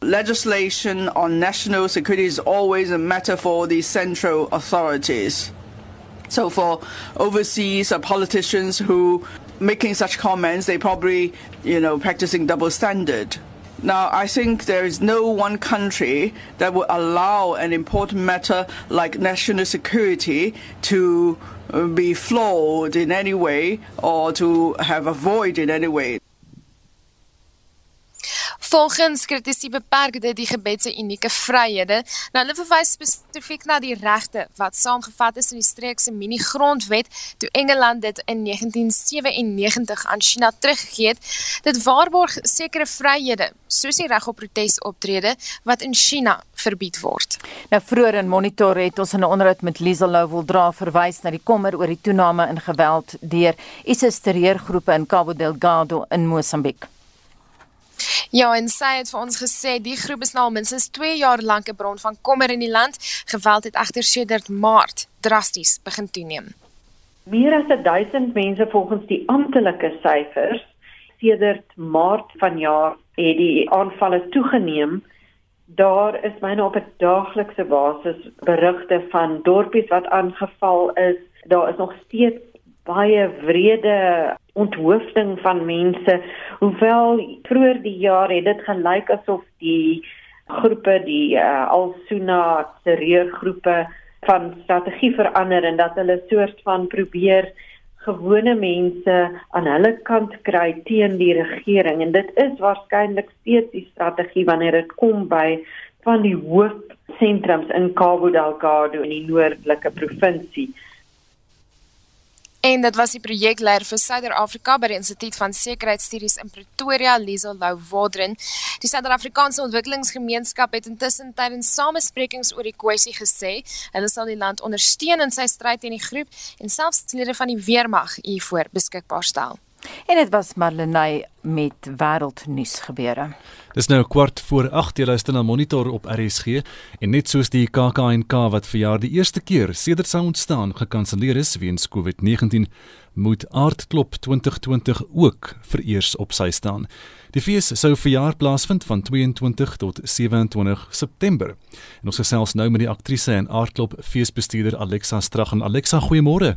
Legislation on national security is always a matter for the central authorities. So for overseas uh, politicians who making such comments, they probably, you know, practicing double standard. Now, I think there is no one country that would allow an important matter like national security to uh, be flawed in any way or to have a void in any way. Volgens kritisie beperk dit die gebed se unieke vryhede. Nou hulle verwys spesifiek na die regte wat saamgevat is in die streek se mini-grondwet toe Engeland dit in 1997 aan China teruggegee het. Dit waarborg sekere vryhede, soos die reg op protesoptrede wat in China verbied word. Nou vroeër in Monitor het ons in 'n onderhoud met Liesel Louwel dra verwys na die kommer oor die toename in geweld deur ISIS terreurgroepe in Cabo Delgado in Mosambiek. Ja, en sy het vir ons gesê die groep is nou al minstens 2 jaar lank 'n bron van kommer in die land. Geweld het egter sedert Maart drasties begin toeneem. Meer as 1000 mense volgens die amptelike syfers sedert Maart vanjaar het die aanvalle toegeneem. Daar is myne op 'n daaglikse basis berigte van dorpies wat aangeval is. Daar is nog steeds baie wrede onthoofding van mense. Hoewel vroeër die jaar het dit gelyk asof die groepe die uh, Al-Sunna terreurgroepe van strategie verander en dat hulle soort van probeer gewone mense aan hulle kant kry teen die regering. En dit is waarskynlik steeds die strategie wanneer dit kom by van die hoofsentrums in Cabo Delgado in die noordelike provinsie En dit was die projekleier vir Suider-Afrika by die Instituut van Sekuriteitsstudies in Pretoria, Liesel Lou Wadren. Die Suider-Afrikaanse Ontwikkelingsgemeenskap het intussen tydens samesprekings oor die kwessie gesê, hulle sal die land ondersteun in sy stryd teen die groep en selfs lede van die weermag hiervoor beskikbaar stel. En dit was Marlenae met wêreldnuus gebeure. Dis nou kwart voor 8 jy luister na Monitor op RSG en net soos die KAKNK wat vir jaar die eerste keer sedert sy ontstaan gekanselleer is weens COVID-19 moet Aardklop 2020 ook vereers op sy staan. Die fees sou vir jaar plaasvind van 22 tot 27 September. En ons gesels nou met die aktrise en Aardklop feesbestuurder Alexa Strag en Alexa goeiemôre.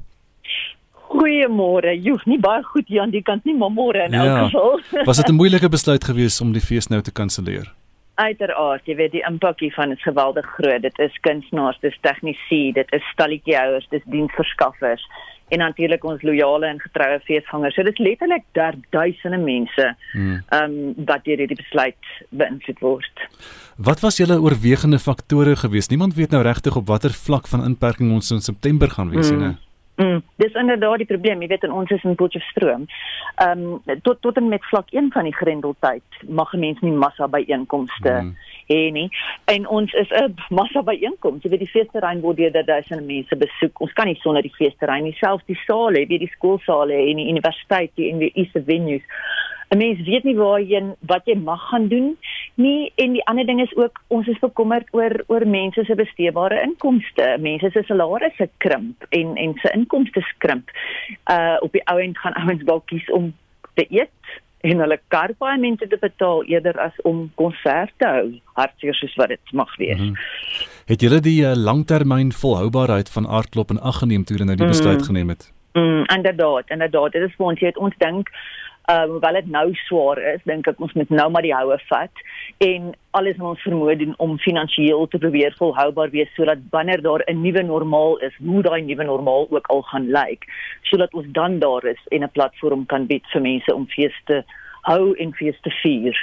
Goeiemôre. Joh, nie baie goed hier aan die kant nie, maar môre in ja. elk geval. was dit 'n moeilike besluit geweest om die fees nou te kanselleer? Uiteraard, jy weet die impak hiervan is geweldig groot. Dit is kunstenaars, dit is tegnisi, dit is stalletjiehouers, dit is diensverskaffers en natuurlik ons loyale en getroue feesgangers. So dit is letterlik daar duisende mense hmm. ehm um, wat deur hierdie besluit beïnvloed word. Wat was julle oorwegende faktore geweest? Niemand weet nou regtig op watter vlak van inperking ons in September gaan wees hmm. nie. Mm, dis inderdaad die probleem, jy weet in ons is in Potchefstroom. Ehm um, tot tot en met vlak 1 van die grendeltyd mag mense nie massa byeenkomste mm. hê nie. En ons is 'n massa byeenkoms. Jy weet die feesterrein word deur duisende mense besoek. Ons kan nie sonder die feesterrein nie, selfs die sale, weet die skoolsale en die universiteit, die NWI se venues. 'n mens weet nie waarheen wat jy mag gaan doen nie en die ander ding is ook ons is bekommerd oor oor mense se besteedbare inkomste. Mense se salarisse krimp en en se inkomste skrimp. Uh op die ou end gaan ouens dalk kies om te eet en hulle karpaaiemente te betaal eerder as om konserte hou. Hartseer soos wat dit mag wees. Mm -hmm. Het julle die uh, langtermyn volhoubaarheid van aardklop en ag geneem toe hulle nou die besluit mm -hmm. geneem het? Mm, inderdaad, inderdaad. Dit is vir ons jy het ons dink Um, hoewel dit nou swaar is, dink ek ons moet nou maar die houe vat en alles wat ons vermoë doen om finansiëel te probeer volhoubaar wees sodat wanneer daar 'n nuwe normaal is, hoe daai nuwe normaal ook al gaan lyk, sodat ons dan daar is en 'n platform kan bied vir mense om feeste hou en feeste vier.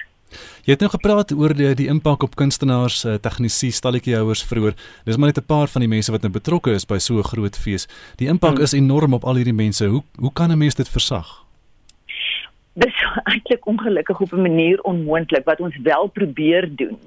Jy het nou gepraat oor die die impak op kunstenaars, uh, tegnisi, stalletjiehouers vroeër. Dis maar net 'n paar van die mense wat nou betrokke is by so 'n groot fees. Die impak hmm. is enorm op al hierdie mense. Hoe hoe kan 'n mens dit versag? Dis eintlik ongelukkig op 'n manier onmoontlik wat ons wel probeer doen.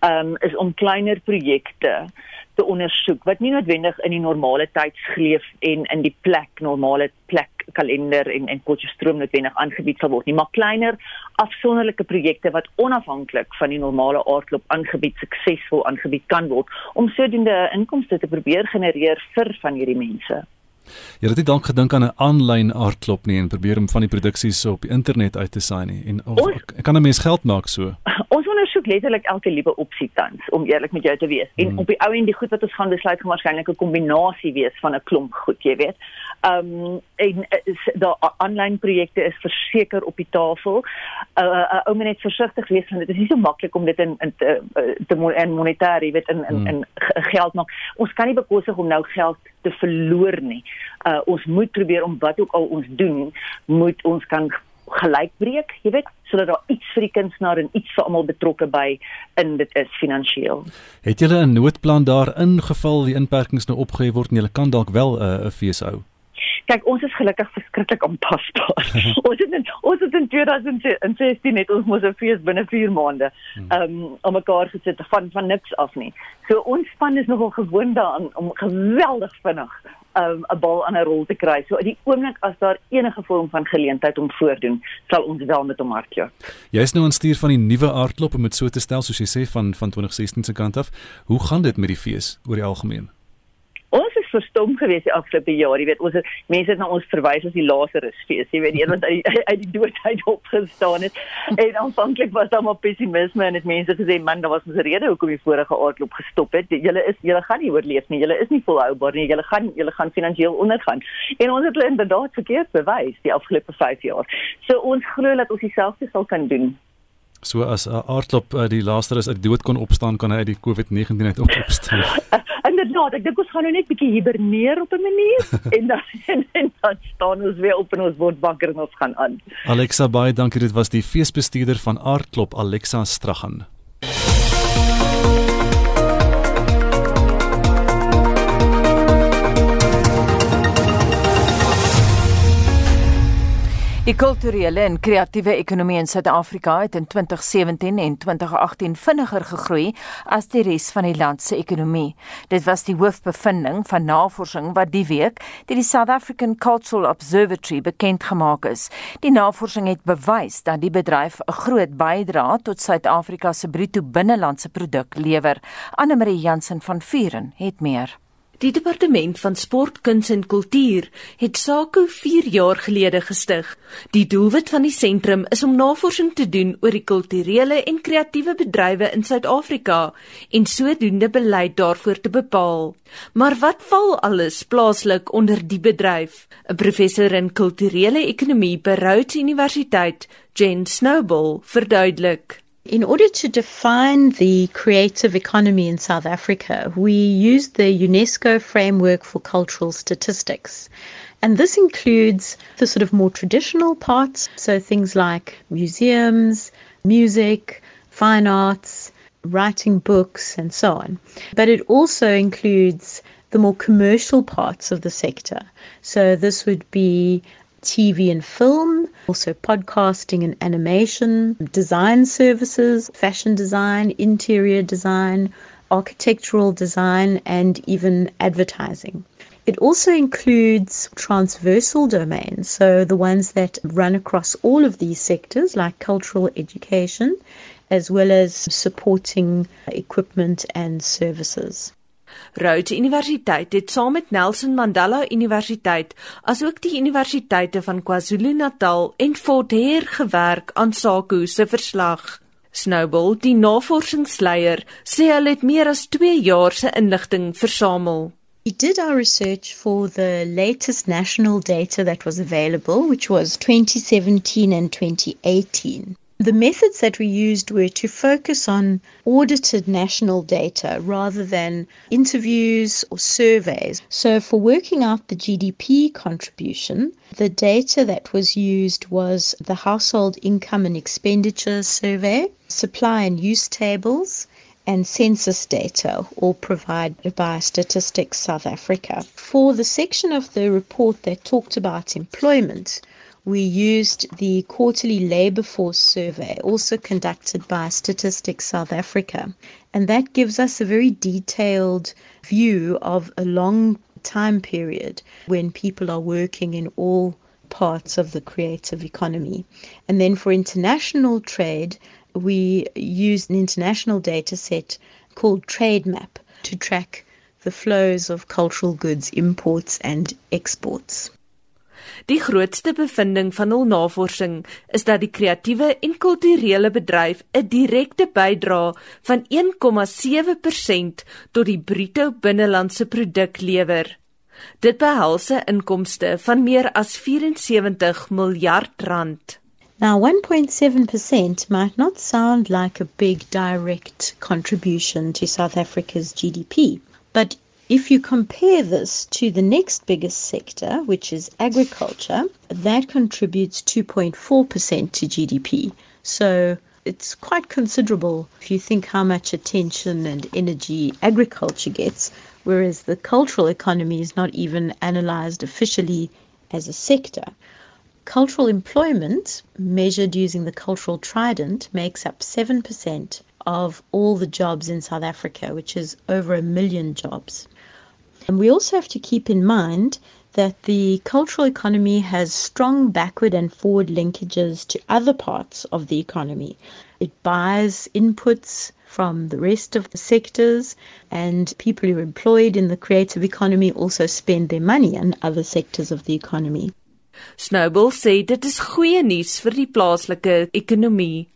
Um is om kleiner projekte te ondersoek wat nie noodwendig in die normale tydsgleef en in die plek normale plek kalender en en potjiestroom noodwendig aangebied sal word nie, maar kleiner afsonderlike projekte wat onafhanklik van die normale aardklop aangebied suksesvol aangebied kan word om sodoende inkomste te probeer genereer vir van hierdie mense. Jy het dit dalk gedink aan 'n aanlyn aardklop nie en probeer om van die produksies op die internet uit te saai nie en of, ons, kan 'n mens geld maak so? Ons ondersoek letterlik elke liewe opsie tans om eerlik met jou te wees. En hmm. op die ou en die goed wat ons gaan besluit gaan waarskynlik 'n kombinasie wees van 'n klomp goed, jy weet. Ehm um, en daar aanlyn projekte is verseker op die tafel. uh, uh, Ou net versigtig wees want dit is nie so maklik om dit in in te, te in monetêr, jy weet in in, hmm. in geld maak. Ons kan nie bekostig om nou geld te verloor nie. Uh ons moet probeer om wat ook al ons doen, moet ons kan gelykbreek, jy weet, sodat daar iets vir die kunstenaar en iets vir almal betrokke by in dit is finansiëel. Het julle 'n noodplan daar ingeval die inperkings nou opgehef word en julle kan dalk wel uh, 'n fees hou? Kyk, ons is gelukkig verskriklik aanpasbaar. ons het in, ons het in 2016 net ons moes 'n fees binne 4 maande hmm. ehm um, om mekaar gesit van van niks af nie. So ons span is nogal gewoond daaraan om geweldig vinnig um, 'n bal aan 'n rol te kry. So die oomblik as daar enige vorm van geleentheid om voordoen, sal ons wel met hom hardloop. Jy is nou aan stuur van die nuwe aardklop om dit so te stel soos jy sê van van 2016 se kant af. Hoe gaan dit met die fees oor die algemeen? Verstom gewees die afgelope jaar, jy weet, ons mense het na ons verwys as die Lazarus fees, jy weet, die een wat uit uit die doodheid opgestaan het. En aanvanklik was daar maar pessimisme en het mense gesê, man, daar was 'n rede hoekom die vorige aardloop gestop het. Julle is julle gaan nie oorleef nie. Julle is nie volhoubaar nie. Julle gaan julle gaan finansiëel ondergaan. En ons het hulle inderdaad verkeerd bewys die afgelope 5 jaar. So ons glo dat ons dieselfde sal kan doen. So as 'n aardklop uh, die Lazarus uit dood kon opstaan, kan hy uit die COVID-19 uit opstaan. inderdaad, ek dink ons gaan nou net bietjie hiberneer op 'n manier en dan en, en dan staan ons weer op en ons word wakker en ons gaan aan. Alexa baie dankie, dit was die feesbestuurder van Aardklop Alexa Straghan. Die kulturele en kreatiewe ekonomie in Suid-Afrika het in 2017 en 2018 vinniger gegroei as die res van die land se ekonomie. Dit was die hoofbevinding van navorsing wat die week deur die South African Cultural Observatory bekend gemaak is. Die navorsing het bewys dat die bedryf 'n groot bydrae tot Suid-Afrika se bruto binnelandse produk lewer. Anne Marie Jansen van Vuren het meer. Die departement van sport, kuns en kultuur het SAKU 4 jaar gelede gestig. Die doelwit van die sentrum is om navorsing te doen oor die kulturele en kreatiewe bedrywe in Suid-Afrika en sodoende beleid daarvoor te bepaal. Maar wat val alles plaaslik onder die bedryf? 'n Professor in kulturele ekonomie by Rhodes Universiteit, Jen Snowball, verduidelik. In order to define the creative economy in South Africa, we used the UNESCO framework for cultural statistics. And this includes the sort of more traditional parts, so things like museums, music, fine arts, writing books, and so on. But it also includes the more commercial parts of the sector. So this would be TV and film, also podcasting and animation, design services, fashion design, interior design, architectural design, and even advertising. It also includes transversal domains, so the ones that run across all of these sectors, like cultural education, as well as supporting equipment and services. Rhodes Universiteit het saam met Nelson Mandela Universiteit asook die universiteite van KwaZulu-Natal en Fort Hare gewerk aan SAKU se verslag. Snowball, die navorsingsleier, sê hulle het meer as 2 jaar se inligting versamel. We did our research for the latest national data that was available, which was 2017 and 2018. The methods that we used were to focus on audited national data rather than interviews or surveys. So, for working out the GDP contribution, the data that was used was the Household Income and Expenditure Survey, supply and use tables, and census data, all provided by Statistics South Africa. For the section of the report that talked about employment, we used the quarterly labour force survey, also conducted by Statistics South Africa. And that gives us a very detailed view of a long time period when people are working in all parts of the creative economy. And then for international trade, we used an international data set called TradeMap to track the flows of cultural goods imports and exports. Die grootste bevinding van hul navorsing is dat die kreatiewe en kulturele bedryf 'n direkte bydrae van 1,7% tot die bruto binnelandse produk lewer. Dit behels 'n inkomste van meer as 74 miljard rand. Now 1.7% might not sound like a big direct contribution to South Africa's GDP, but If you compare this to the next biggest sector, which is agriculture, that contributes 2.4% to GDP. So it's quite considerable if you think how much attention and energy agriculture gets, whereas the cultural economy is not even analyzed officially as a sector. Cultural employment, measured using the cultural trident, makes up 7% of all the jobs in South Africa, which is over a million jobs. And we also have to keep in mind that the cultural economy has strong backward and forward linkages to other parts of the economy. It buys inputs from the rest of the sectors, and people who are employed in the creative economy also spend their money in other sectors of the economy. Snowball sê dit is goeie nuus vir die plaaslike ekonomie.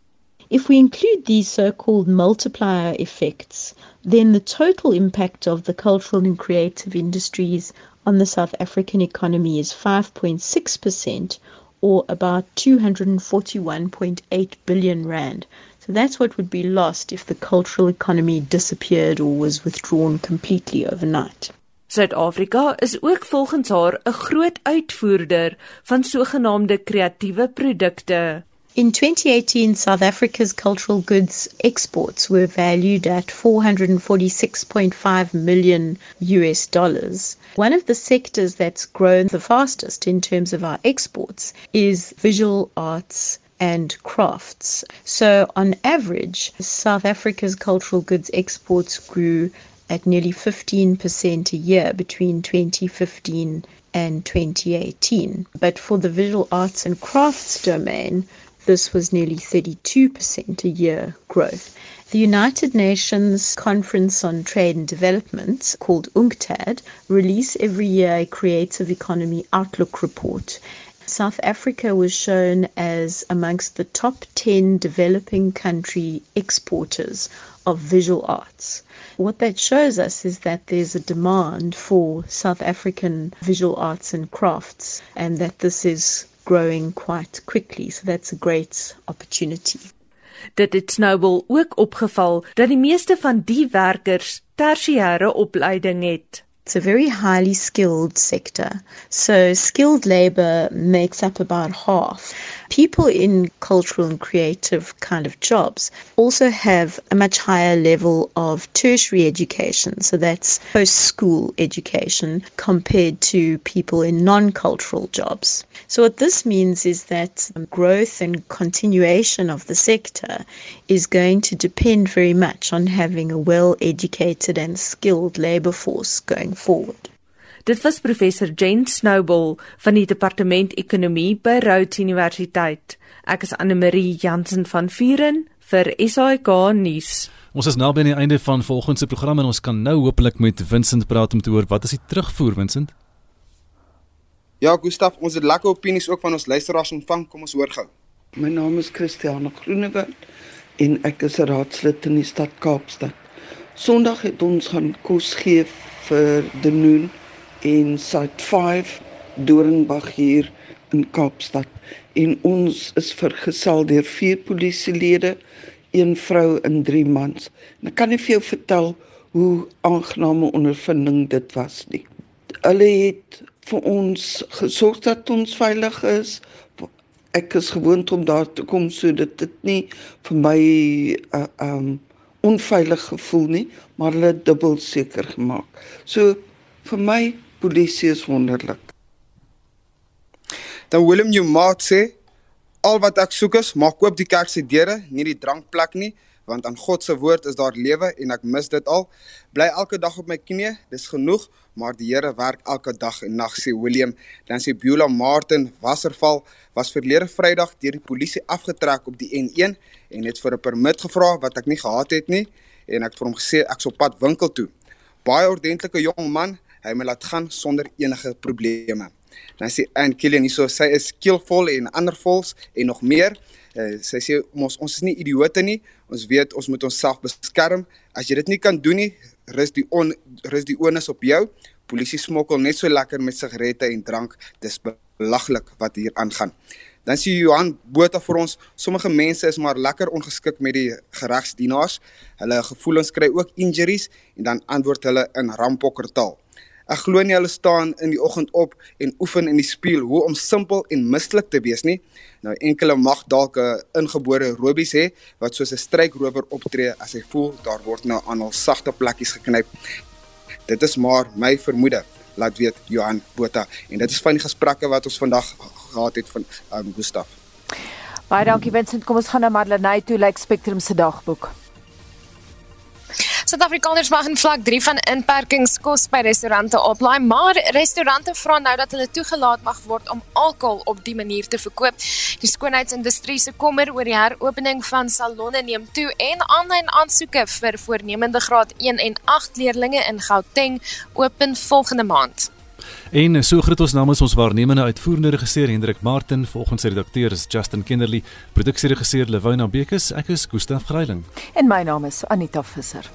If we include these so-called multiplier effects, then the total impact of the cultural and creative industries on the South African economy is 5.6% or about 241.8 billion rand. So that's what would be lost if the cultural economy disappeared or was withdrawn completely overnight. Suid-Afrika is ook volgens haar 'n groot uitvoerder van sogenaamde kreatiewe produkte. In 2018, South Africa's cultural goods exports were valued at 446.5 million US dollars. One of the sectors that's grown the fastest in terms of our exports is visual arts and crafts. So, on average, South Africa's cultural goods exports grew at nearly 15% a year between 2015 and 2018. But for the visual arts and crafts domain, this was nearly 32% a year growth. The United Nations Conference on Trade and Development, called UNCTAD, release every year a Creative Economy Outlook report. South Africa was shown as amongst the top 10 developing country exporters of visual arts. What that shows us is that there's a demand for South African visual arts and crafts, and that this is growing quite quickly. So that's a great opportunity. Dit het Snowball ook opgeval dat die meeste van die werkers tersiêre opleiding het. It's a very highly skilled sector. So, skilled labor makes up about half. People in cultural and creative kind of jobs also have a much higher level of tertiary education. So, that's post school education compared to people in non cultural jobs. So, what this means is that growth and continuation of the sector is going to depend very much on having a well educated and skilled labor force going forward. Dit was professor Jane Snowball van die departement ekonomie by Rhodes Universiteit. Ek is Anne Marie Jansen van Vuren vir SAK nuus. Ons is naby aan die einde van volgende se program en ons kan nou hopelik met Vincent praat om te hoor wat is die terugvoer Vincent? Ja, Gustaf, ons het lekker opinies ook van ons luisteraars ontvang. Kom ons hoor gou. My naam is Christiane Groenewald en ek is 'n raadslid in die stad Kaapstad. Sondag het ons gaan kos gee vir Denoon en Site 5 Doringberg hier in Kaapstad en ons is vergesel deur vier polisielede, een vrou en drie mans. En ek kan nie vir jou vertel hoe aangename ondervinding dit was nie. Hulle het vir ons gesorg dat ons veilig is. Ek is gewoond om daar te kom so dit dit nie vir my uh, um onveilig gevoel nie, maar hulle het dubbel seker gemaak. So vir my polisie is wonderlik. Dan Willem jou maat sê al wat ek soek is maak oop die kerk se deure, nie die drankplek nie, want aan God se woord is daar lewe en ek mis dit al. Bly elke dag op my knie, dis genoeg, maar die Here werk elke dag en nag sê William. Dan sê Beulah Martin Wasserval was verlede Vrydag deur die polisie afgetrek op die N1 en het vir 'n permit gevra wat ek nie gehad het nie en ek het vir hom gesê ek's op pad winkel toe. Baie ordentlike jong man, hy my laat gaan sonder enige probleme. Dan sê Ann Killian hierso sy is skillful en ander vols en nog meer. Uh, sy sê ons ons is nie idioote nie. Ons weet ons moet onsself beskerm. As jy dit nie kan doen nie, rus die on rus die onus op jou. Polisie smokkel net so lekker met sigarette en drank. Dis belaglik wat hier aangaan. Dan sê Johan Botha vir ons, sommige mense is maar lekker ongeskik met die geregsdienaars. Hulle gevoelens kry ook injuries en dan antwoord hulle in rampokkertaal. Ek glo nie hulle staan in die oggend op en oefen in die spieël hoe om simpel en mislik te wees nie. Nou enkele mag dalk 'n ingebore robies hê wat soos 'n strykrower optree as hy voel daar word nou aan hul sagte plekkies geknyp. Dit is maar my vermoede, laat weet Johan Botha en dit is van die gesprekke wat ons vandag gehad het van um, Gustaf. Baie dankie Vincent, kom ons gaan na Madeleine toe, lyk like Spectrum se dagboek. Suid-Afrikaners mag in vlak 3 van inperkings kos by restaurante oplaai, maar restaurante vra nou dat hulle toegelaat mag word om alkohol op die manier te verkoop. Die skoonheidsindustrie se kommer oor die heropening van salonne neem toe en aanlyn aansoeke vir voornemende graad 1 en 8 leerdlinge in Gauteng open volgende maand. En so groet ons namens ons waarnemende uitvoerende regisseur Hendrik Martin, volgens redakteur is Justin Kennerly, produksieregisseur Lewona Bekes, ek is Gustaf Greiling. En my naam is Anita Visser.